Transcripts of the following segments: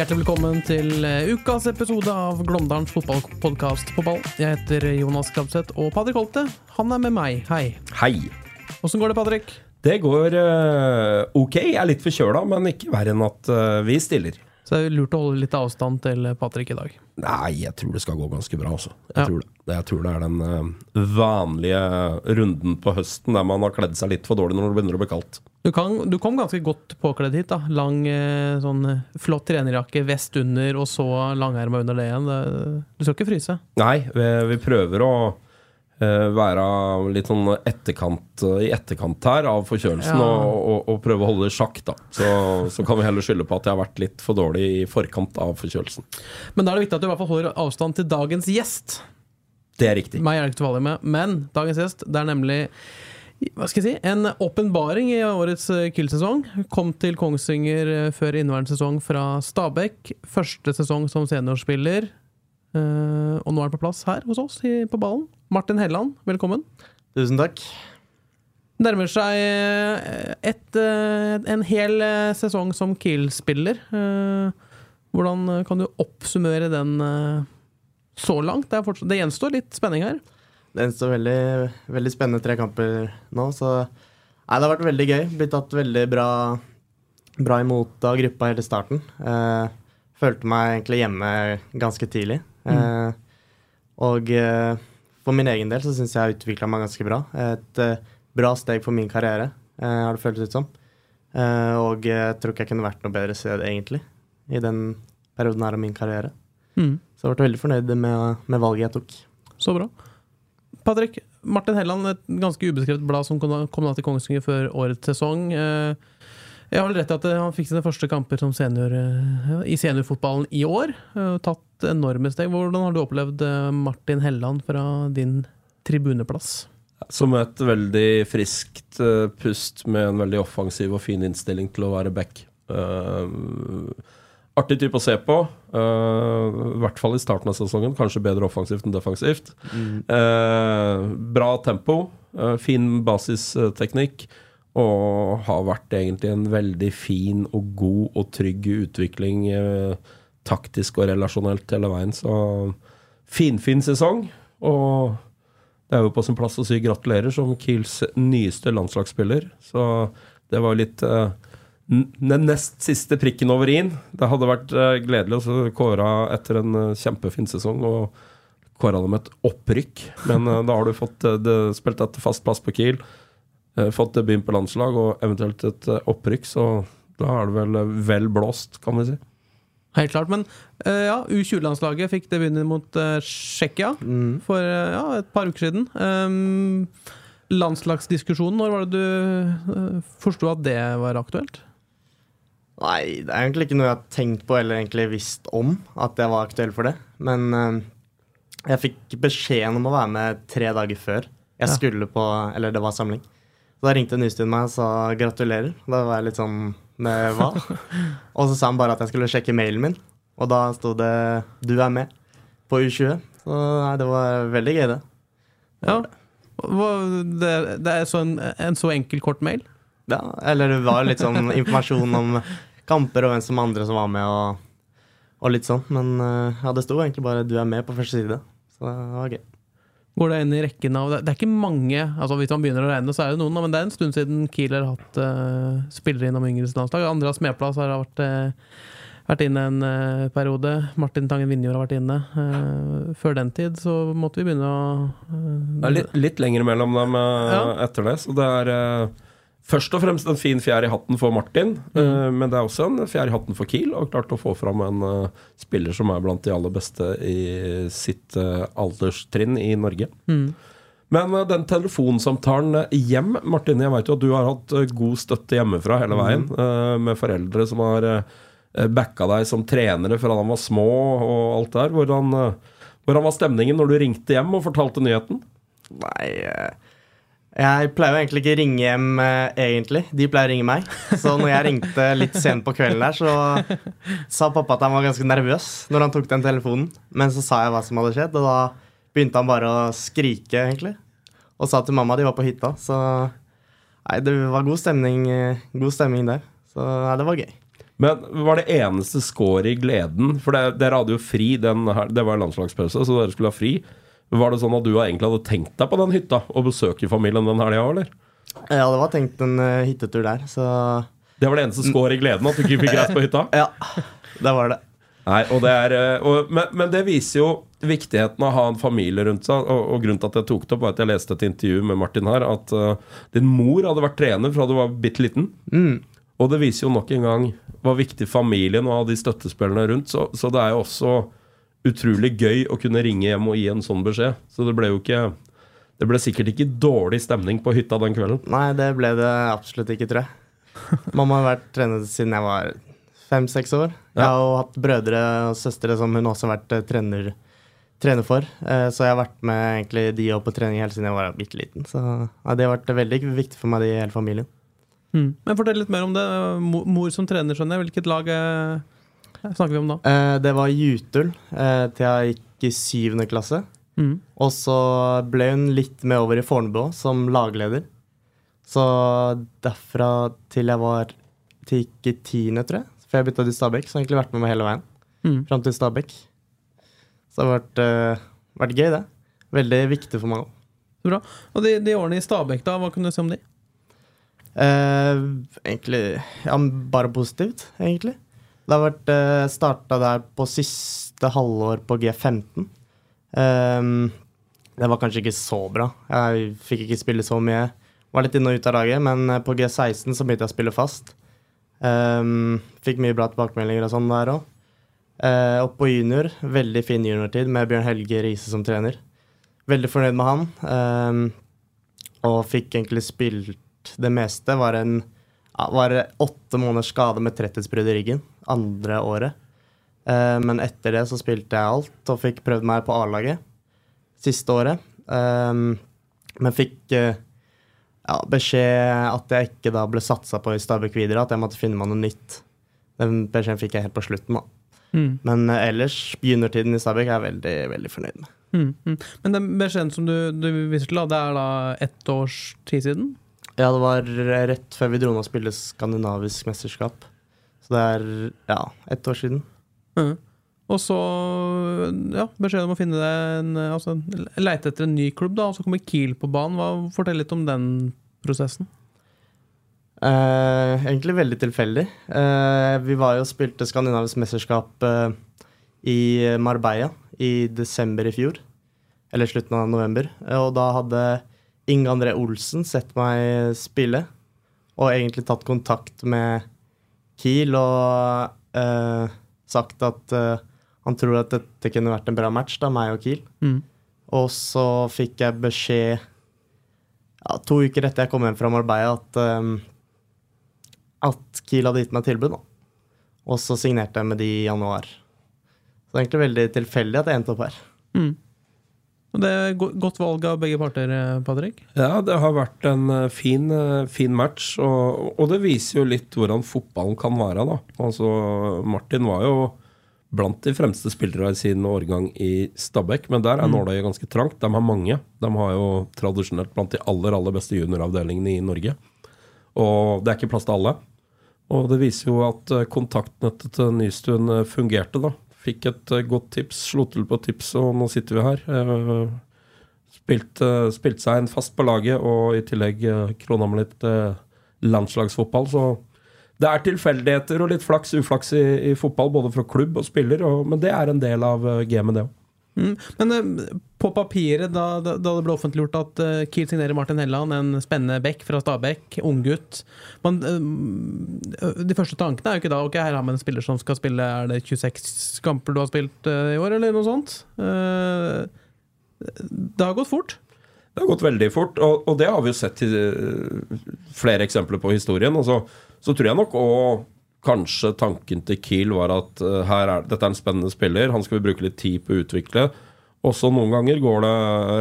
Hjertelig velkommen til eh, ukas episode av Glåmdalens fotballpodkast på ball. Jeg heter Jonas Krabseth, og Patrick Holte han er med meg. Hei. Hei. Åssen går det, Patrick? Det går uh, ok. Jeg er litt forkjøla, men ikke verre enn at uh, vi stiller. Så det er lurt å holde litt avstand til Patrick i dag. Nei, jeg tror det skal gå ganske bra, altså. Jeg, Ja. tror, det. jeg tror det er den uh, vanlige runden på høsten der man har kledd seg litt for dårlig når det begynner å bli kaldt. Du, kan, du kom ganske godt påkledd hit. da Lang, eh, sånn eh, flott trenerjakke, vest under, og så langerma under det igjen. Du skal ikke fryse. Nei, vi, vi prøver å eh, være litt sånn etterkant, i etterkant her av forkjølelsen Ja. og, og, og prøve å holde det i sjakk, da. Så, så kan vi heller skylde på at jeg har vært litt for dårlig i forkant av forkjølelsen. Men da er det viktig at du i hvert fall holder avstand til dagens gjest. Det er riktig. Meg er det ikke til å med, men dagens gjest det er nemlig hva skal jeg si, en åpenbaring i årets eh, Kiel-sesong. Kom til Kongsvinger eh, før inneværende sesong fra Stabæk. Første sesong som seniorspiller. Uh, og nå er han på plass her hos oss i, på ballen. Martin Helland, velkommen. Tusen takk. Nærmer seg et, et, en hel sesong som Kiel-spiller. Uh, Hvordan kan du oppsummere den uh, så langt? Det, fortsatt, det gjenstår litt spenning her. Det står veldig, veldig spennende tre kamper nå, så Nei, det har vært veldig gøy. Blitt tatt veldig bra, bra imot av gruppa hele starten. Eh, følte meg egentlig hjemme ganske tidlig. Eh, og eh, for min egen del så syns jeg jeg har utvikla meg ganske bra. Et eh, bra steg for min karriere, eh, har det føltes ut som. Eh, og jeg tror ikke jeg kunne vært noe bedre sted, egentlig, i den perioden her av min karriere. Mm. Så jeg ble veldig fornøyd med, med valget jeg tok. Så bra. Patrick, Martin Helland, et ganske ubeskrevet blad som kom da, til Kongsvinger før årets sesong. Eh, Jeg har vel rett i at eh, han fikk sine første kamper senior eh, i seniorfotballen i år. Tatt enorme steg. Hvordan har du opplevd Martin Helland fra din tribuneplass? Som et veldig friskt pust med en veldig offensiv og fin innstilling til å være back. Eh, artig type å se på. Uh, I hvert fall i starten av sesongen. Kanskje bedre offensivt enn defensivt. Eh, bra tempo. uh, fin basisteknikk. Og har vært egentlig en veldig fin og god og trygg utvikling taktisk og relasjonelt hele veien. Så finfin sesong. Og det er jo på sin plass å si gratulerer som Kiels nyeste landslagsspiller. Så det var litt n- den nest siste prikken over i-en. Det hadde vært eh, gledelig å kåre etter en eh, kjempefin sesong og kåra dem et opprykk. Men eh, da har du fått det, spilt et fast plass på Kiel, fått debut på landslag og eventuelt et opprykk, så da er det vel vel blåst, kan vi si. Helt klart, men ja, U20-landslaget fikk debuten mot uh, Tsjekkia for ja, et par uker siden. Um, landslagsdiskusjonen, når var det du uh, forsto at det var aktuelt? Nei, det er egentlig ikke noe jeg har tenkt på eller egentlig visst om at jeg var aktuell for det. Men eh, jeg fikk beskjeden om å være med tre dager før jeg Ja. skulle på Eller det var samling. Så da ringte Nystuen meg og sa gratulerer. Da var jeg litt sånn med hva? og så sa han bare at jeg skulle sjekke mailen min, og da sto det 'du er med' på U20. Så nei, det var veldig gøy, det. Ja. Det, det er så en, en så enkel, kort mail? Ja, eller det var litt sånn informasjon om kamper og hvem som andre som var med, og, og litt sånn. Men eh, ja, det sto egentlig bare 'du er med' på første side. Så det var gøy. Går det inn i rekken av Det er ikke mange altså Hvis man begynner å regne, så er det noen, men det er en stund siden Kiel har hatt uh, spillere innom yngres landslag. Andreas Medplass har vært, uh, vært inne en uh, periode. Martin Tangen Vinjord har vært inne. Uh, før den tid så måtte vi begynne å Det er litt, litt lenger mellom dem Ja. etter det, så det er først og fremst en fin fjær i hatten for Martin, mm. men det er også en fjær i hatten for Kiel. Og klart å få fram en uh, spiller som er blant de aller beste i sitt uh, alderstrinn i Norge. Men uh, den telefonsamtalen eh, hjem, Martin, jeg vet jo at du har hatt eh, god støtte hjemmefra hele veien, eh, med foreldre som har eh, backa deg som trenere fra da han var små og alt der. Hvordan, eh, hvordan var stemningen når du ringte hjem og fortalte nyheten? Nei eh, Jeg pleier jo egentlig ikke ringe hjem, eh, egentlig. De pleier å ringe meg. Så når jeg ringte litt sent på kvelden der, så sa pappa at han var ganske nervøs når han tok den telefonen. Men så sa jeg hva som hadde skjedd, og da begynte han bare å skrike, egentlig. Og sa til mamma de var på hytta. Så nei, det var god stemning, god stemning der. Så nei, det var gøy. Men var det eneste scoret i gleden? For dere hadde jo fri, den her, det var landslagspause, så dere skulle ha fri. Var det sånn at du egentlig hadde tenkt deg på den hytta og besøke familien den helga, eller? Ja, det var tenkt en uh, hyttetur der, så Det var det eneste skår i gleden, at du ikke fikk reist på hytta? ja. Det var det. Nei, og det er, eh, og, men, men det viser jo viktigheten av å ha en familie rundt seg. Og, og grunnen til at jeg tok det opp, var at jeg leste et intervju med Martin her, at uh, din mor hadde vært trener fra du var bitte liten. Og det viser jo nok en gang hvor viktig familien og de støttespillerne rundt. Så, så det er jo også utrolig gøy å kunne ringe hjem og gi en sånn beskjed. Så det ble jo ikke Det ble sikkert ikke dårlig stemning på hytta den kvelden. Nei, det ble det absolutt ikke, tror jeg. Mamma har vært trener siden jeg var fem-seks år. Jeg har jo hatt brødre og søstre som hun også har vært eh, trener, trener for. Eh, Så jeg har vært med egentlig de òg på trening hele siden jeg var bitte liten. Så ja, det har vært veldig viktig for meg, de hele familien. Mm. Men fortell litt mer om det. Mor som trener, skjønner jeg. Hvilket lag eh, snakker vi om da? Eh, Det var Jutul eh, til jeg gikk i syvende klasse. Mm. Og så ble hun litt med over i Fornebu som lagleder. Så derfra til jeg var til gikk i tiende, tror jeg. For jeg bytta til Stabæk, så jeg har egentlig vært med meg hele veien. Mm. Fram til Stabæk. Så det har vært, eh, vært gøy, det. Veldig viktig for meg òg. Bra. Og de, de årene i Stabæk, da, hva kan du si om de? Eh, egentlig ja, bare positivt, egentlig. Det har vært uh, starta der på siste halvår på G15. Um, det var kanskje ikke så bra. Jeg fikk ikke spille så mye. Var litt inn og ut av laget, men eh, på G16 så begynte jeg å spille fast. Um, fikk mye bra tilbakemeldinger og sånn der òg. Uh, opp på junior, veldig fin juniortid med Bjørn Helge Riise som trener. Veldig fornøyd med han. Um, og fikk egentlig spilt det meste. Var en var åtte måneders skade med tretthetsbrudd i ryggen andre året. Eh, men etter det så spilte jeg alt og fikk prøvd meg på A-laget siste året. Um, men fikk eh, ja, beskjed at jeg ikke da ble satsa på i Stabæk videre, at jeg måtte finne meg noe nytt. Den beskjeden fikk jeg helt på slutten, da. Mm. Men eh, ellers, begynnertiden i Stabæk er jeg veldig, veldig fornøyd med. Mm. Mm. Men den beskjeden som du, du viser til, da, det er da ett års tid siden? Ja, det var rett før vi dro ned og spilte skandinavisk mesterskap. Så det er ja, ett år siden. Mm. Og så ja, beskjed om å finne deg en altså, Leite etter en ny klubb, da, og så kommer Kiel på banen. Hva, fortell litt om den prosessen. Eh, egentlig veldig tilfeldig. Eh, vi var jo spilte skandinavisk mesterskap eh, i Marbella i desember i fjor. Eller slutten av november. Eh, Og da hadde Inge André Olsen sett meg spille, og egentlig tatt kontakt med Kiel og eh, sagt at eh, han tror at dette kunne vært en bra match, da, meg og Kiel. Mm. Og så fikk jeg beskjed ja, to uker etter jeg kom hjem fra Marbella, at, um, at Kiel hadde gitt meg tilbud. Da. Og så signerte jeg med de i januar. Så det er egentlig veldig tilfeldig at jeg endte opp her. Mm. Det er go- godt valg av begge parter, eh, Patrick. Ja, det har vært en eh, fin, eh, fin match, og, og det viser jo litt hvordan fotballen kan være, da. Altså, Martin var jo blant de fremste spillere i sin årgang i Stabæk, men der er nåløyet ganske trangt. De har mange. De har jo tradisjonelt blant de aller, aller beste junioravdelingene i Norge. Og det er ikke plass til alle. Og det viser jo at kontaktnettet til Nystuen fungerte, da. Fikk et eh, godt tips, slo til på tips, og nå sitter vi her. Spilte, Spilt, eh, seg en fast på laget, og i tillegg uh, krona med litt eh, landslagsfotball. Så det er tilfeldigheter og litt flaks uflaks i, i fotball, både fra klubb og spiller, og, men det er en del av gamet, det òg. Mm. Men eh, på papiret, da, da, det ble offentliggjort at eh, Kiel signerer Martin Helland, en spennende back fra Stabæk, unggutt De første tankene er jo ikke da Ok, her har vi en spiller som skal spille Er det 26 kamper du har spilt eh, i år, eller noe sånt? Eh, det har gått fort. Det har gått veldig fort, og, og det har vi jo sett eh, flere eksempler på historien. Og så, så tror jeg nok òg kanskje tanken til Kiel var at her er, dette er en spennende spiller, han skal vi bruke litt tid på å utvikle. Også noen ganger går det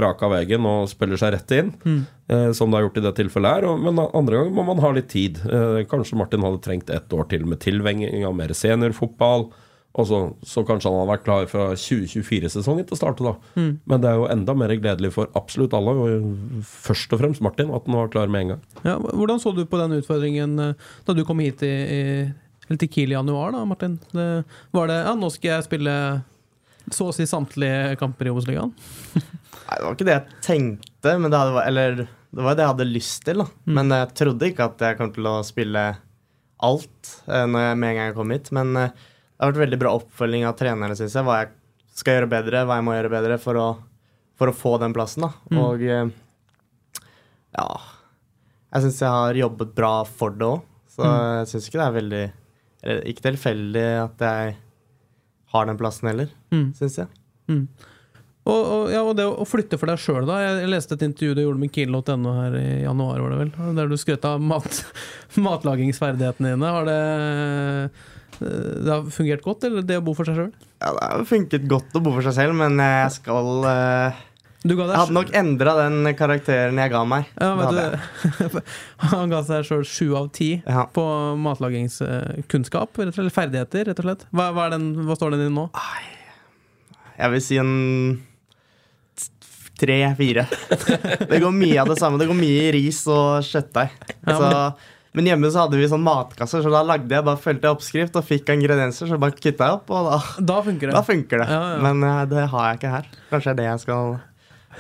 raka veien og spiller seg rett inn, Mm. eh, som det har gjort i det tilfellet her. Men andre ganger må man ha litt tid. Eh, kanskje Martin hadde trengt ett år til med tilvenging av mer seniorfotball. Og så, så kanskje han hadde vært klar fra 2024-sesongen til å starte, da. Mm. Men det er jo enda mer gledelig for absolutt alle, og først og fremst Martin, at han var klar med en gang. Ja, hvordan så du på den utfordringen eh, da du kom hit i, i, eller til Kiel i januar, da, Martin? Det, var det ja, nå skal jeg spille så å si samtlige kamper i Obos-ligaen? Nei, det var ikke det jeg tenkte, men det, hadde, eller, det var det jeg hadde lyst til. da. Mm. Men jeg trodde ikke at jeg kom til å spille alt eh, når jeg, med en gang jeg kom hit. Men eh, det har vært veldig bra oppfølging av trenerne, syns jeg. Hva jeg skal gjøre bedre, hva jeg må gjøre bedre for å, for å få den plassen. da. Mm. Og eh, ja Jeg syns jeg har jobbet bra for det òg. Så Mm. jeg syns ikke det er veldig eller, Ikke tilfeldig at jeg har den plassen heller, Mm. syns jeg. Mm. Og, og, ja, og det å flytte for deg sjøl, da. Jeg, leste et intervju du gjorde med Kiel.no her i januar, var det vel? Der du skrøt av mat, matlagingsferdighetene dine. Har det, eh, det har fungert godt, eller det å bo for seg sjøl? Ja, det har funket godt å bo for seg selv, men jeg skal ga Jeg hadde nok endra den karakteren jeg ga meg. ja, vet du, Han ga seg sjøl sju av ti Ja. på matlagingskunnskap, eller ferdigheter, rett og slett. Hva, hva, den, hva står den i nå? Jeg vil si en tre-fire. Det går mye av det samme. Det går mye i ris og kjøttdeig. Ja, Så, men hjemme så hadde vi sånn matkasser, så da lagde jeg bare fulgte jeg oppskrift og fikk ingredienser, så bare kutta jeg opp, og da, Da funker det. da funker det. Ja, ja. Men eh, det har jeg ikke her. Kanskje det er det jeg skal,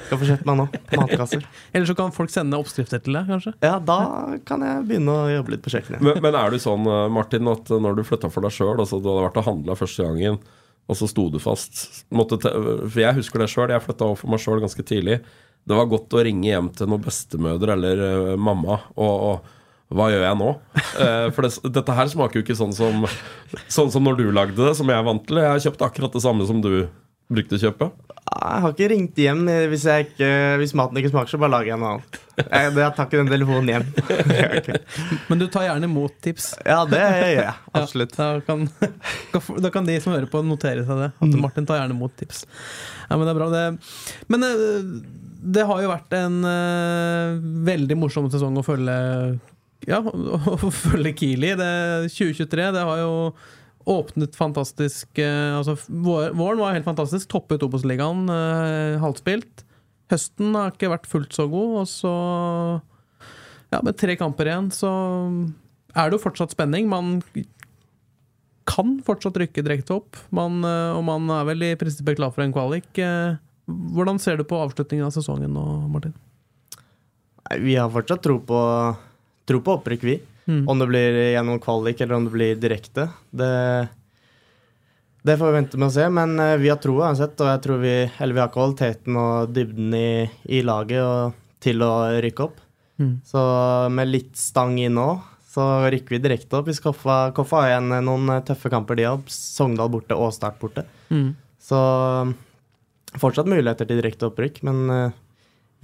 skal få kjøpt meg nå. Matkasser. Eller så kan folk sende oppskrifter til deg, kanskje. Ja, da kan jeg begynne å jobbe litt på kjøkkenet. Men, men er du sånn, eh, Martin, at når du flytta for deg sjøl, altså du hadde vært og handla første gangen, og så sto du fast måtte te For jeg husker det sjøl, jeg flytta over for meg sjøl ganske tidlig. Det var godt å ringe hjem til noen bestemødre eller uh, mamma og, og hva gjør jeg nå? Eh, for det, dette her smaker jo ikke sånn som, sånn som når du lagde det, som jeg er vant til. Jeg har kjøpt akkurat det samme som du brukte å kjøpe. Jeg har ikke ringt hjem hvis, jeg ikke, hvis maten ikke smaker, så bare lager jeg noe annet. Jeg, jeg tar ikke den telefonen hjem. Men du tar gjerne imot tips. Ja, det gjør jeg. Ja, Absolutt. da, kan, da kan de som hører på, notere seg det. At Martin tar gjerne imot tips. Ja, Men det er bra, det. Men eh, det har jo vært en uh, veldig morsom sesong å følge Ja, å følge Kiel i. Det 2023 det har jo åpnet fantastisk eh, Altså, våren var helt fantastisk. Toppet Obos-ligaen, eh, halvspilt. Høsten har ikke vært fullt så god, og så Ja, med tre kamper igjen, så er det jo fortsatt spenning. Man kan fortsatt rykke direkte opp, man, eh, og man er vel i prinsippet klar for en kvalik. Hvordan ser du på avslutningen av sesongen nå, Martin? Vi har fortsatt tro på, tro på opprykk, vi. Mm. Om det blir gjennom kvalik eller om det blir direkte. Det, det får vi vente med å se, men eh, vi har troa uansett. Og jeg tror vi, eller vi har kvaliteten og dybden i, i laget og, til å rykke opp. Mm. Så med litt stang i nå, så rykker vi direkte opp. Hvis Koffa, Koffa har igjen noen tøffe kamper, de har Sogndal borte og Start borte. Mm. Så fortsatt muligheter til direkte opprykk, men eh,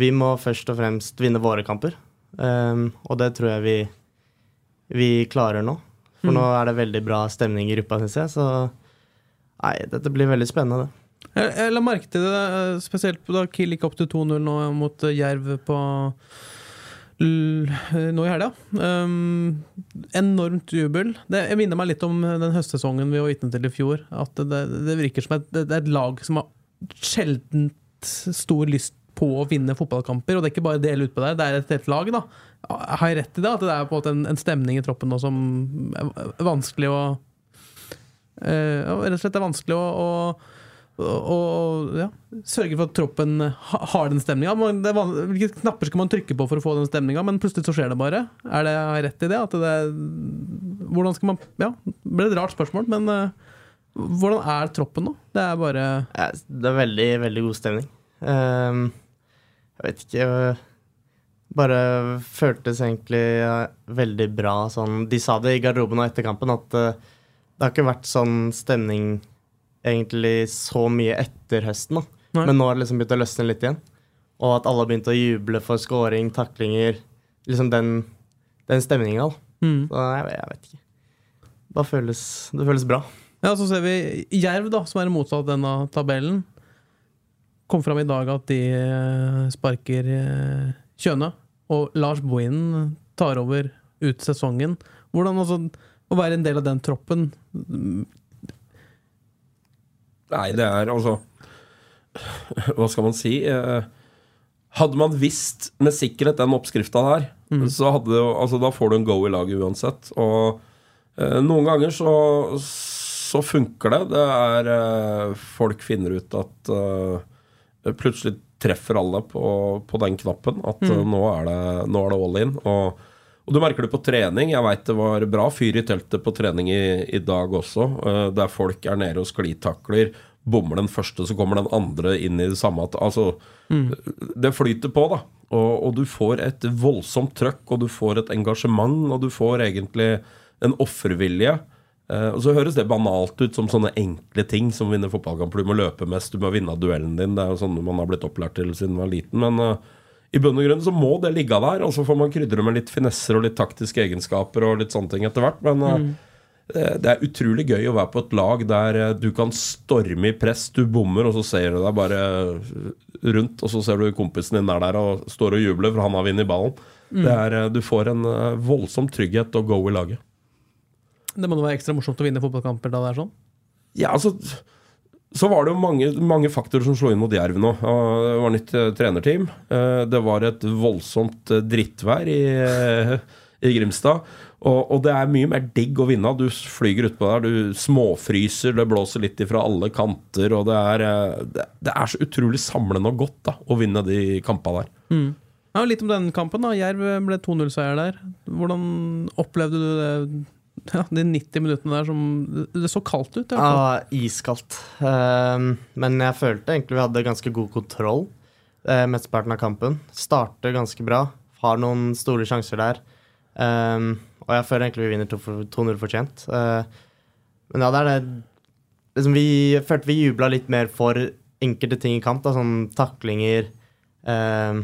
vi må først og fremst vinne våre kamper. Um, og det tror jeg vi, vi klarer nå. For Mm. nå er det veldig bra stemning i gruppa, syns jeg. Så nei, dette blir veldig spennende. Jeg, jeg la merke til det, eh, spesielt da Kiel gikk opp til 2-0 nå mot eh, Jerv på l nå i helga. Um, enormt jubel. Det jeg minner meg litt om den høstsesongen vi var vitne til i fjor. At det, det virker som et, det er et lag som har sjeldent stor lyst på å vinne fotballkamper. Og det er ikke bare dele utpå der, det er et helt lag. da Har jeg rett i det? At det er på en måte en, en stemning i troppen nå som er vanskelig å eh, Rett og slett er vanskelig å, å og ja, sørge for at troppen har den stemninga. Hvilke knapper skal man trykke på for å få den stemninga, men plutselig så skjer det bare? Er det, rett i det? At det hvordan skal man Ja, det ble et rart spørsmål, men eh, Hvordan er troppen nå? Det er bare det er veldig, veldig god stemning. Ehm, jeg vet ikke øh, Bare føltes egentlig øh, veldig bra sånn De sa det i garderoben og etter kampen, at øh, det har ikke vært sånn stemning egentlig så mye etter høsten. da. Nei. Men nå har det liksom begynt å løsne litt igjen. Og at alle har begynt å juble for scoring, taklinger Liksom den, den stemninga, mm. Så jeg, jeg vet ikke. Føles, det føles bra. Ja, så ser vi Jerv, da, som er motsatt denne tabellen. Kom fram i dag at de eh, sparker Kjøna. Og Lars Bohinen tar over ut sesongen. Hvordan altså, å være en del av den troppen Nei, det er altså Hva skal man si? Eh, Hadde man visst med sikkerhet den oppskrifta der, så hadde Altså, da får du en go i laget uansett. Og eh, noen ganger så, så funker det. Det er eh, Folk finner ut at eh, Plutselig treffer alle på, på den knappen. At mm. nå, er det, nå er det all in. Og, og du merker det på trening. Jeg veit det var bra fyr i teltet på trening i, i dag også, uh, der folk er nede og sklitakler. Bommer den første, så kommer den andre inn i det samme. altså, mm. det flyter på, da. Og, og du får et voldsomt trøkk, og du får et engasjement, og du får egentlig en offervilje. Eh, og så høres det banalt ut som sånne enkle ting som vinner fotballkamper. Du må løpe mest, du må vinne duellen din. Det er jo sånn man har blitt opplært til siden man var liten. Men uh, i bunn og grunn så må det ligge der, og så får man krydre med litt finesser og litt taktiske egenskaper og litt sånne ting etter hvert. Men uh, mm. det er utrolig gøy å være på et lag der du kan storme i press, du bommer, og så ser du deg bare rundt, og så ser du kompisen din er der og står og jubler, for han har vunnet ballen. Det er, du får en voldsom trygghet og go i laget. Det må nå være ekstra morsomt å vinne fotballkamper da det er sånn? Ja, altså Så var det jo mange, mange faktorer som slo inn mot Jerv nå. Det var nytt eh, trenerteam. Eh, Det var et voldsomt eh, drittvær i, i Grimstad. Og, og det er mye mer digg å vinne. Du flyger utpå der, du småfryser, det blåser litt ifra alle kanter. Og det er, det, er så utrolig samlende og godt da å vinne de kampene der. Ja, litt om den kampen. da Jerv ble 2-0-seier der. Hvordan opplevde du det? Ja, De 90 minuttene der som Det så kaldt ut. Ja, iskaldt. Ehm, men jeg følte egentlig vi hadde ganske god kontroll uh, mesteparten av kampen. Starter ganske bra. Har noen store sjanser der. Ehm, og jeg føler egentlig vi vinner 2-0 fortjent. Eh, men ja, det er det liksom Vi følte vi jubla litt mer for enkelte ting i kamp, da, sånn taklinger ehm,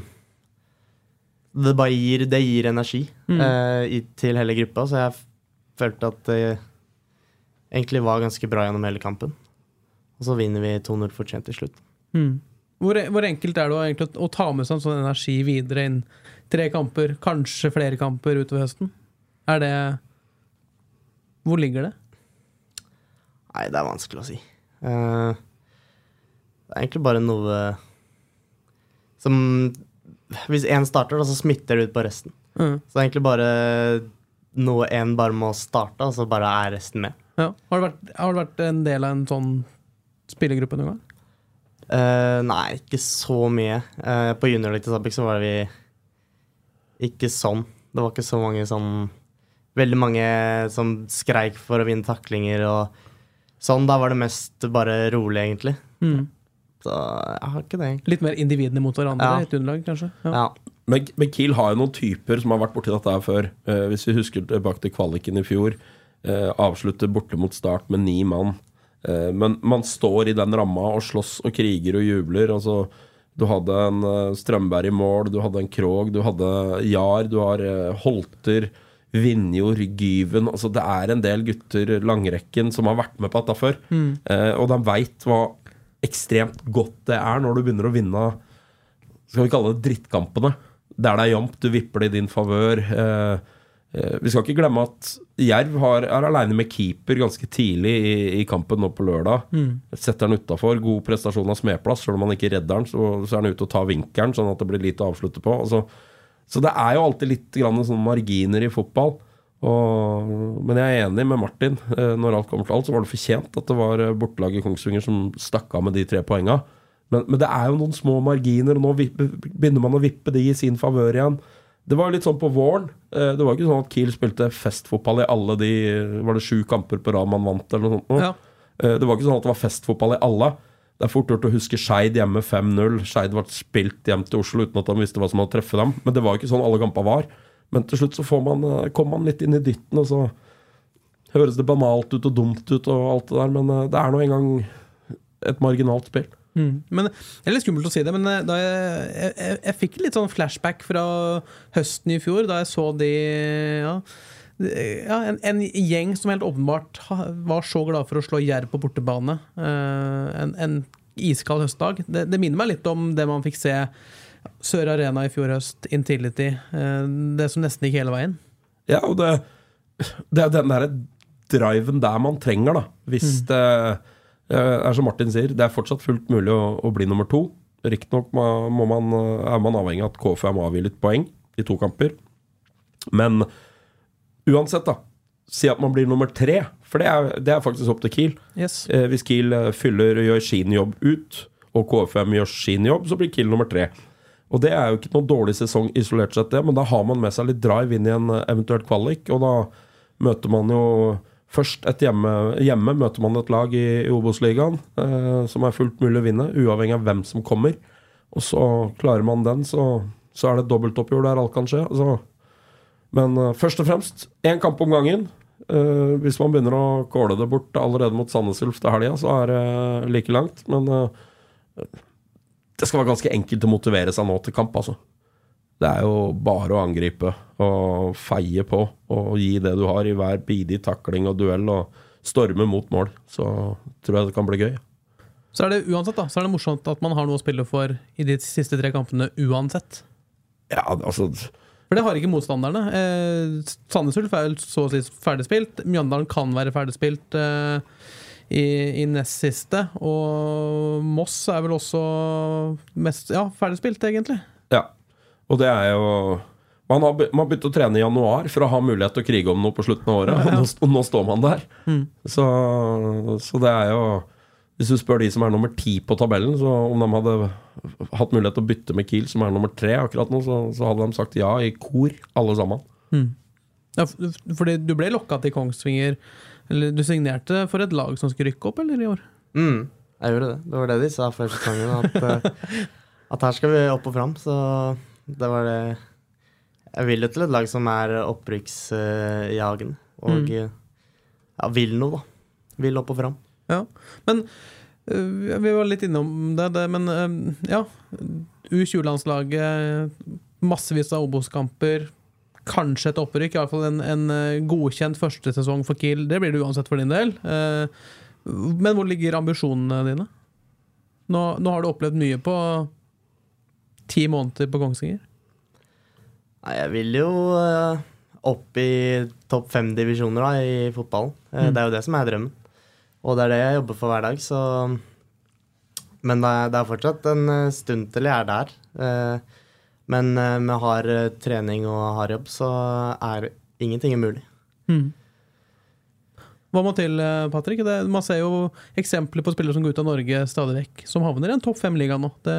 Det bare gir, det gir energi eh, i, til hele gruppa, så jeg følte at det egentlig var ganske bra gjennom hele kampen. Og så vinner vi 2-0 fortjent til slutt. Mm. Hvor, hvor enkelt er det å, egentlig, å ta med seg en sånn energi videre inn tre kamper, kanskje flere kamper utover høsten? Er det Hvor ligger det? Nei, det er vanskelig å si. Uh, det er egentlig bare noe som Hvis én starter, da, så smitter det ut på resten. Mm. Så det er egentlig bare noe en bare må starte, og så bare er resten med. Ja. Har, du vært, har du vært en del av en sånn spillergruppe noen gang? Uh, nei, ikke så mye. Uh, på juniorlaget til Stabæk så var vi ikke sånn. Det var ikke så mange sånn Veldig mange som skreik for å vinne taklinger og sånn. Da var det mest bare rolig, egentlig. Mm. Så jeg har ikke det, egentlig. Litt mer individene mot hverandre Ja. i et underlag, kanskje? Ja. Men, men Kiel har jo noen typer som har vært borti dette her før. Eh, hvis vi husker tilbake til kvaliken i fjor. Eh, avslutter borte mot start med ni mann. Eh, men man står i den ramma og slåss og kriger og jubler. Altså, du hadde en eh, Strømberg i mål, du hadde en Krog, du hadde Jar, du har eh, Holter, Vinjord, Gyven altså Det er en del gutter, langrekken, som har vært med på dette før. Eh, og de veit hva ekstremt godt det er når du begynner å vinne skal vi kalle det drittkampene. Der det er jevnt, du vipper det i din favør. Eh, eh, vi skal ikke glemme at Jerv har, er aleine med keeper ganske tidlig i, i kampen nå på lørdag. Setter han utafor. God prestasjon av Smedplass. Selv om han ikke redder han, så, så er han ute og tar vinkelen, sånn at det blir lite å avslutte på. Altså, så det er jo alltid litt grann sånne marginer i fotball. Og, men jeg er enig med Martin. Eh, når alt kommer til alt, så var det fortjent at det var bortelaget Kongsvinger som stakk av med de tre poenga. Men, men det er jo noen små marginer, og nå vippe, begynner man å vippe de i sin favør igjen. Det var litt sånn på våren. Eh, Det var ikke sånn at Kiel spilte festfotball i alle de Var det sju kamper på rad man vant, eller noe sånt? Ja. Eh, det var ikke sånn at det var festfotball i alle. Det er fort gjort å huske Skeid hjemme 5-0. Skeid ble spilt hjem til Oslo uten at de visste hva som hadde treffet dem. Men det var ikke sånn alle kampene var. Men til slutt så får man, eh, kommer man litt inn i dytten, og så høres det banalt ut og dumt ut og alt det der, men det er nå engang et marginalt spill. Mm. Men Det er litt skummelt å si det, men eh, da jeg, jeg, jeg, jeg fikk litt sånn flashback fra høsten i fjor, da jeg så de ja, ja, en, en, gjeng som helt åpenbart var så glad for å slå Jerv på bortebane. en, en iskald høstdag. Det, det, minner meg litt om det man fikk se Sør Arena i fjor høst, Intility. det som nesten gikk hele veien. Ja, og det, det er den derre driven der man trenger, da. Hvis mm. det er som Martin sier, det er fortsatt fullt mulig å, å bli nummer to. Riktignok er man avhengig av at KFM avgir litt poeng i to kamper. Men uansett, da. Si at man blir nummer tre, for det er, det er faktisk opp til Kiel. Yes. Eh, hvis Kiel fyller og gjør sin jobb ut, og KFM gjør sin jobb, så blir Kiel nummer tre. Og det er jo ikke noen dårlig sesong isolert sett, det, men da har man med seg litt drive inn i en eh, eventuelt kvalik, og da møter man jo Først et hjemme, hjemme møter man et lag i, i Obos-ligaen eh, som er fullt mulig å vinne, uavhengig av hvem som kommer. Og så klarer man den, så, så er det et dobbeltoppgjør der alt kan skje. Altså. Men eh, først og fremst én kamp om gangen. Eh, hvis man begynner å kåle det bort allerede mot Sandnes Ulf til helga, så er det like langt. Men eh, det skal være ganske enkelt å motivere seg nå til kamp, altså. Det er jo bare å angripe og feie på og gi det du har i hver bidig takling og duell og storme mot mål. Så tror jeg det kan bli gøy. Så er det uansett da, så er det morsomt at man har noe å spille for i de siste tre kampene uansett. Ja, altså For det har ikke motstanderne. Eh, Sandnes Ulf er så å si ferdigspilt. Mjøndalen kan være ferdigspilt eh, i, i nest siste. Og Moss er vel også mest ja, ferdigspilt, egentlig. Ja. Og det er jo man har, man begynt å trene i januar for å ha mulighet til å krige om noe på slutten av året, og nå, og nå står man der. Mm. Så, så, det er jo Hvis du spør de som er nummer ti på tabellen, så om de hadde hatt mulighet til å bytte med Kiel, som er nummer tre akkurat nå, så, så hadde de sagt ja i kor, alle sammen. Mm. Ja, fordi du ble lokka til Kongsvinger Eller du signerte for et lag som skulle rykke opp, eller, i år? Mm, jeg gjorde det. Det var det de sa før sesongen, at, eh, at her skal vi opp og fram. Så det var det Jeg vil jo til et lag som er opprykksjagende. Og mm. ja, vil noe, da. Vil opp og fram. Ja, men Vi var litt innom det, det men ja. U20-landslaget, massevis av Obos-kamper. Kanskje et opprykk, iallfall en, en godkjent første sesong for Kiel. Det blir det uansett for din del. men hvor ligger ambisjonene dine? Nå, nå har du opplevd mye på ti måneder på Kongsvinger? Nei, jeg vil jo uh, opp i topp fem-divisjoner i fotballen. Uh, mm. Det er jo det som er drømmen. Og det er det jeg jobber for hver dag, så Men det er, det er fortsatt en eh, stund til jeg er der. Men med hard trening og hard jobb, så er ingenting umulig. Mm. Hva må til, Patrick? Det, man ser jo eksempler på spillere som går ut av Norge stadig vekk, som havner i en topp fem-liga nå. Det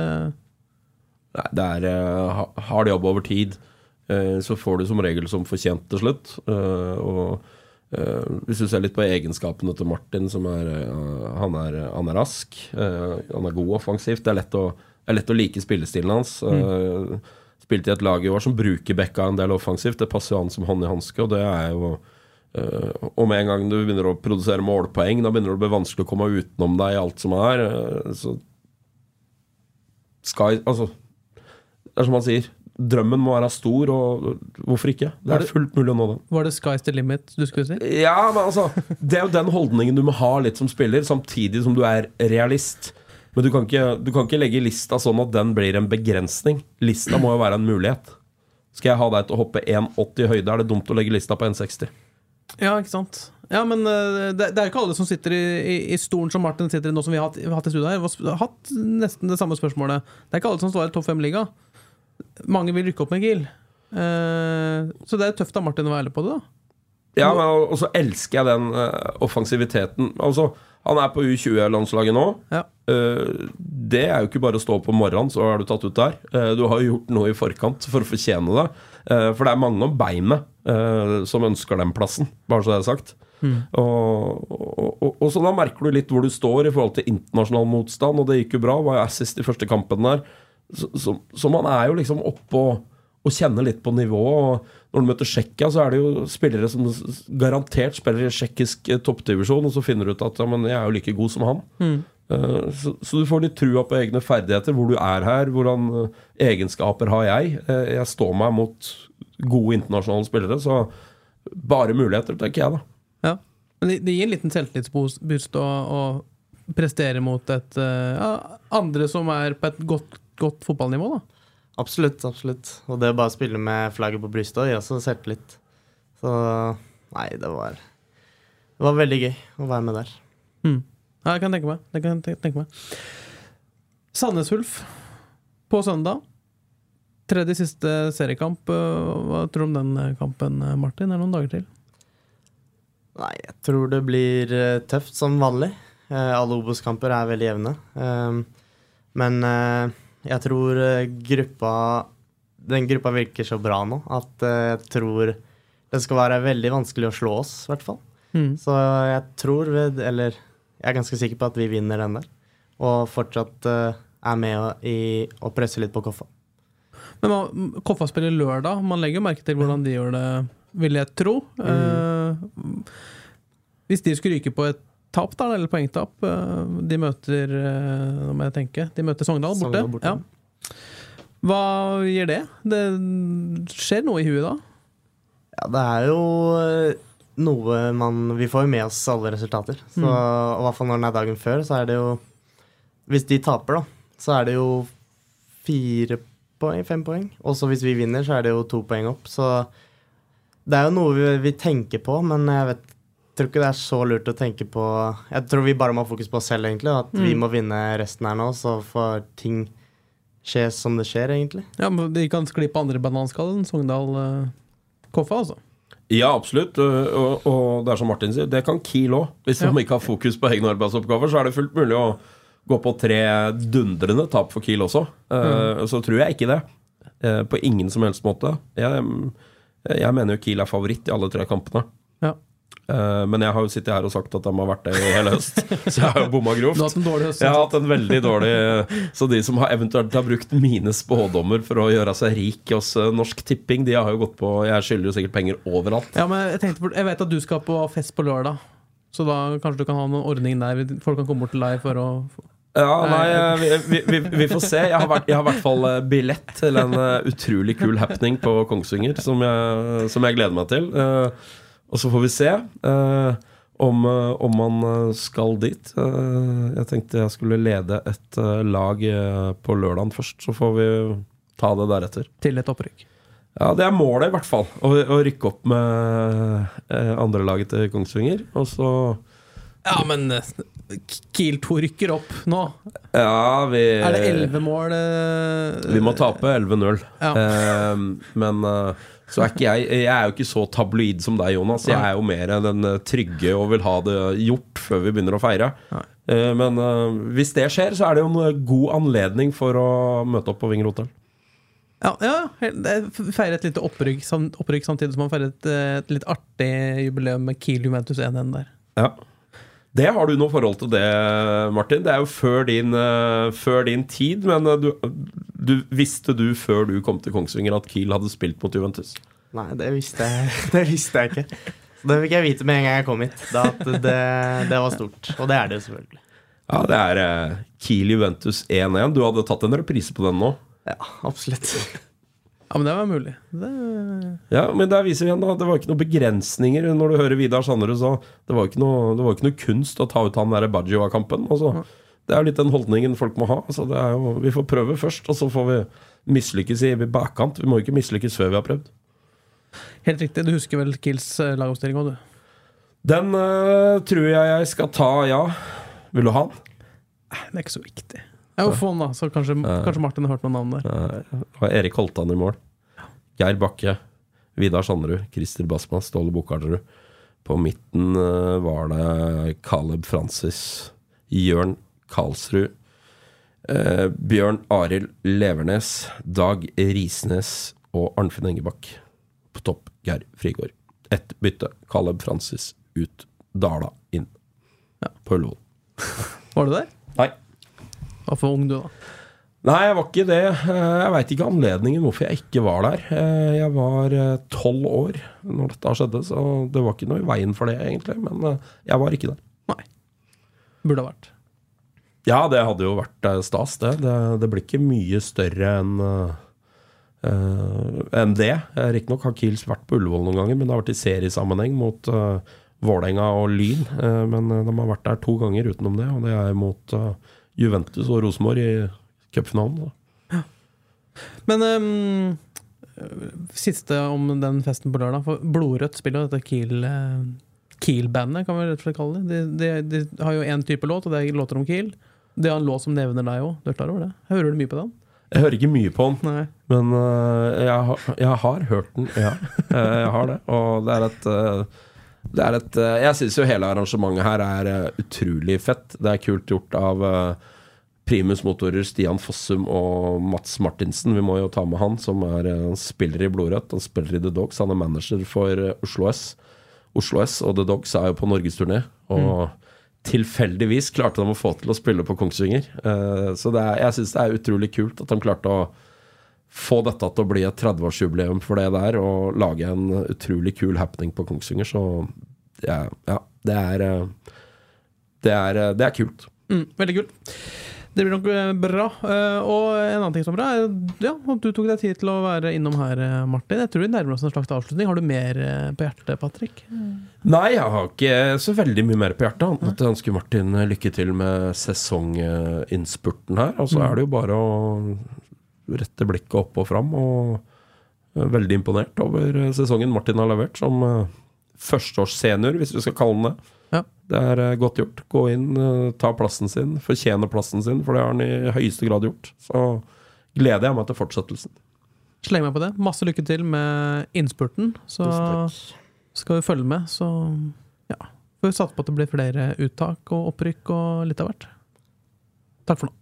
det er uh, hard jobb over tid. Uh, så får du som regel som fortjent til slutt. Uh, og hvis du ser litt på egenskapene til Martin, som er han, er han er rask. han er god offensivt. Det er lett å, er lett å like spillestilen hans. Mm. Spilte i et lag i år som bruker Bekka en del offensivt. Det passer jo han som hånd i hanske, og det er jo og med en gang du begynner å produsere målpoeng, da begynner det å bli vanskelig å komme utenom deg i alt som er. Så Sky Altså det er som han sier. Drømmen må være stor, og hvorfor ikke? Det er fullt mulig å nå den. Var det sky's the limit du skulle si? Ja, men altså Det er jo den holdningen du må ha litt som spiller, samtidig som du er realist. Men du kan ikke, du kan ikke legge lista sånn at den blir en begrensning. Lista må jo være en mulighet. Skal jeg ha deg til å hoppe 1,80 i høyde, er det dumt å legge lista på 1,60. Ja, ikke sant. Ja, men uh, det, det, er jo ikke alle som sitter i, i, i, stolen som Martin sitter i nå, som vi har hatt, hatt i studio her. Vi har hatt nesten det samme spørsmålet. Det er ikke alle som står i topp fem-liga mange vil rykke opp med Gil. Uh, så det er tøft av Martin å være ærlig på det, da. Ja, men og så elsker jeg den uh, offensiviteten. Altså, han er på U20-landslaget nå. Ja. Uh, det er jo ikke bare å stå opp om morgenen, så er du tatt ut der. du har jo gjort noe i forkant for å fortjene det. for det er mange om beinet som ønsker den plassen, bare så det er sagt. Og, og, og, og så da merker du litt hvor du står i forhold til internasjonal motstand, og det gikk jo bra. Var jo assist i første kampen der. Så, så, så man er jo liksom oppe og, og kjenner litt på nivået. Når du møter Tsjekkia, så er det jo spillere som garantert spiller i tsjekkisk eh, toppdivisjon, og så finner du ut at ja, men jeg er jo like god som han. Eh, så, så du får litt trua på egne ferdigheter, hvor du er her, hvordan eh, egenskaper har jeg. Jeg står meg mot gode internasjonale spillere, så bare muligheter, tenker jeg da. Ja. Men det, det gir en liten selvtillitsboost å, å prestere mot et ja, andre som er på et godt, godt fotballnivå, da. Absolutt, absolutt. Og det å bare spille med flagget på brystet gir også selvtillit. Så nei, det var Det var veldig gøy å være med der. Mm. Ja, det kan jeg tenke meg. Det kan jeg tenke meg. Sandnes Ulf på søndag. Tredje siste seriekamp. Eh, Hva tror du om den eh, kampen, eh, Martin? Det er noen dager til. Nei, jeg tror det blir eh, tøft som vanlig. Eh, alle Obos-kamper er veldig jevne. Um, men eh, jeg tror eh, gruppa Den gruppa virker så bra nå at eh, jeg tror det skal være veldig vanskelig å slå oss, i hvert fall. Mm. Så jeg tror Eller jeg er ganske sikker på at vi vinner den der. Og fortsatt eh, er med i, å presse litt på Koffa. Men man, Koffa spiller lørdag. Man legger jo merke til hvordan de gjør det, vil jeg tro. Eh, hvis de skulle ryke på et tap, da, eller poengtap eh, De møter eh, Nå må jeg tenke. De møter Sogndal borte. Sogndal borte. Ja. Hva gir det? Det skjer noe i huet da? Ja, det er jo eh, noe man Vi får jo med oss alle resultater. Så, Mm. og I hvert fall når den er dagen før, så er det jo Hvis de taper, da, så er det jo fire poeng, fem poeng. Og så hvis vi vinner, så er det jo to poeng opp. Så det er jo noe vi, vi tenker på, men jeg vet tror ikke det er så lurt å tenke på Jeg tror vi bare må ha fokus på oss selv, egentlig. At At vi Mm. må vinne resten her nå, så får ting skje som det skjer, egentlig. Ja, men De kan skli på andre bananskallen. Sogndal-Koffa, altså. Ja, absolutt. Og, og det er som Martin sier, det kan Kiel òg. Hvis Ja. de ikke har fokus på egne arbeidsoppgaver, så er det fullt mulig å gå på tre dundrende tap for Kiel også. Eh, Så tror jeg ikke det. Eh, På ingen som helst måte. Jeg, jeg mener jo Kiel er favoritt i alle tre kampene. Ja. Eh, Men jeg har jo sittet her og sagt at de har vært det i hele høst, så jeg har jo bomma grovt. Du har hatt en dårlig høst. Jeg har hatt en veldig dårlig Så de som har eventuelt har brukt mine spådommer for å gjøre seg rik hos eh, Norsk Tipping, de har jo gått på Jeg skylder jo sikkert penger overalt. Ja, men jeg, på- jeg vet at du skal på fest på lørdag. Så da kanskje du kan ha noen ordning der. Folk kan komme bort til deg for å Ja, nei, eh, vi, vi, vi, får se. Jeg har, vært, jeg har i hvert fall billett til en utrolig kul happening på Kongsvinger som jeg, som jeg gleder meg til. Og så får vi se eh, om, eh, om man eh, skal dit. Eh, Jeg tenkte jeg skulle lede et eh, lag på lørdagen først, så får vi ta det deretter. til et opprykk. Ja, det er målet, i hvert fall. Å, å rykke opp med eh, andrelaget til Kongsvinger. Og så Ja, men Kiel 2 rykker opp nå. Ja, vi Er det 11 mål Vi må tape 11-0. Ja. Men så er jeg Jeg er jo ikke så tabloid som deg, Jonas. Jeg er jo mer den eh, trygge og vil ha det gjort før vi begynner å feire. Eh, men eh, hvis det skjer, så er det jo en god anledning for å møte opp på Vinger hotell. Ja, ja feire et lite opprykk, samtidig som man feirer et, et litt artig jubileum med Kiel Juventus 1-1 der. Ja. Det har du noe forhold til det, Martin. Det er jo før din, eh, før din tid, men eh, du, du visste du før du kom til Kongsvinger at Kiel hadde spilt mot Juventus? Nei, det visste jeg, det visste jeg ikke. Det fikk jeg vite med en gang jeg kom hit. Da at det, det var stort. Og det er det jo selvfølgelig. Ja, det er eh, Kiel Juventus 1-1. Du hadde tatt en reprise på den nå. Ja, absolutt. Ja, men det var mulig. Det, Ja, men der viser vi igjen da Det var ikke noen begrensninger når du hører Vidar Sanderud sa det var ikke noe, det var ikke noe kunst å ta ut han der Bajioa-kampen. Altså, det er jo litt den holdningen folk må ha. Altså, det jo, vi får prøve først, og så får vi mislykkes i bakkant. Vi må ikke mislykkes før vi har prøvd. helt riktig. Du husker vel Kills eh, lagoppstilling òg, du? Den eh, tror jeg jeg skal ta, ja. Vil du ha den? Det er ikke så viktig. Jeg må få den, da, så kanskje, kanskje Martin har hørt noen navn der. Eh, Erik Holtan i mål. Geir Bakke. Vidar Sanderud. Christer Basma. Ståle Bukkharderud. På midten eh, var det Caleb Francis. Jørn Karlsrud. eh, Bjørn Arild Levernes. Dag Risnes og Arnfinn Engebakk. På topp Geir Frigård. Ett bytte. Caleb Francis ut dala inn på Ullevål. Var du der? Nei. Var for ung, du, da. Nei, jeg var ikke det. Eh, Jeg veit ikke anledningen hvorfor jeg ikke var der. Eh, Jeg var tolv år når dette skjedde, så det var ikke noe i veien for det, egentlig. Men eh, jeg var ikke der. Nei. Burde ha vært. Ja, det hadde jo vært eh, stas, det. Det, det blir ikke mye større enn uh, eh, enn det. Eh, Riktignok har Kiels vært på Ullevål noen ganger, men det har vært i seriesammenheng mot uh, Vålerenga og Lyn. Uh, men eh, de har vært der to ganger utenom det, og det er mot eh, Juventus og Rosenborg i cupfinalen. da. Men um, siste om den festen på lørdag. For Blodrødt spiller jo dette Kiel, eh, Kiel-bandet, kan vi rett og slett kalle det. De, de, de har jo én type låt, og det er låter om Kiel. Det er en låt som nevner deg òg. Du er klar over det? Hører du mye på den? Jeg hører ikke mye på den, Nei. men uh, jeg, har, jeg har hørt den, ja. Eh, jeg har det. Og det er et er et, eh, jeg syns jo hele arrangementet her er eh, utrolig fett. Det er kult gjort av eh, Primus Motorer, Stian Fossum og Mats Martinsen. Vi må jo ta med han, som er han spiller i Blodrødt. Han spiller i The Dogs. Han er manager for Oslo S. Oslo S og The Dogs er jo på norgesturné. Og tilfeldigvis klarte de å få til å spille på Kongsvinger. Så det er, jeg syns det er utrolig kult at de klarte å få dette til å bli et 30-årsjubileum for det der, og lage en utrolig kul happening på Kongsvinger. Så ja, ja det er eh, det er, eh, det er kult. Mm, veldig kult. Det blir nok eh, bra. Og en annen ting som er bra, er ja, at du tok deg tid til å være innom her, Martin. Jeg tror vi nærmer oss en slags avslutning. Har du mer på hjertet, Patrick? Nei, jeg har ikke så veldig mye mer på hjertet. annet Jeg ønsker Martin lykke til med sesonginnspurten her. Og så er det jo bare å rette blikket opp og fram. Og er veldig imponert over sesongen Martin har levert som eh, førsteårssenior, hvis vi skal kalle den det. Ja. Det er eh, godt gjort. Gå inn, eh, ta plassen sin, fortjene plassen sin, for det har han i høyeste grad gjort. Så gleder jeg meg til fortsettelsen. Sleng meg på det. Masse lykke til med innspurten. Så skal vi følge med, så ja. Får vi satse på at det blir flere uttak og opprykk og litt av hvert. Takk for nå.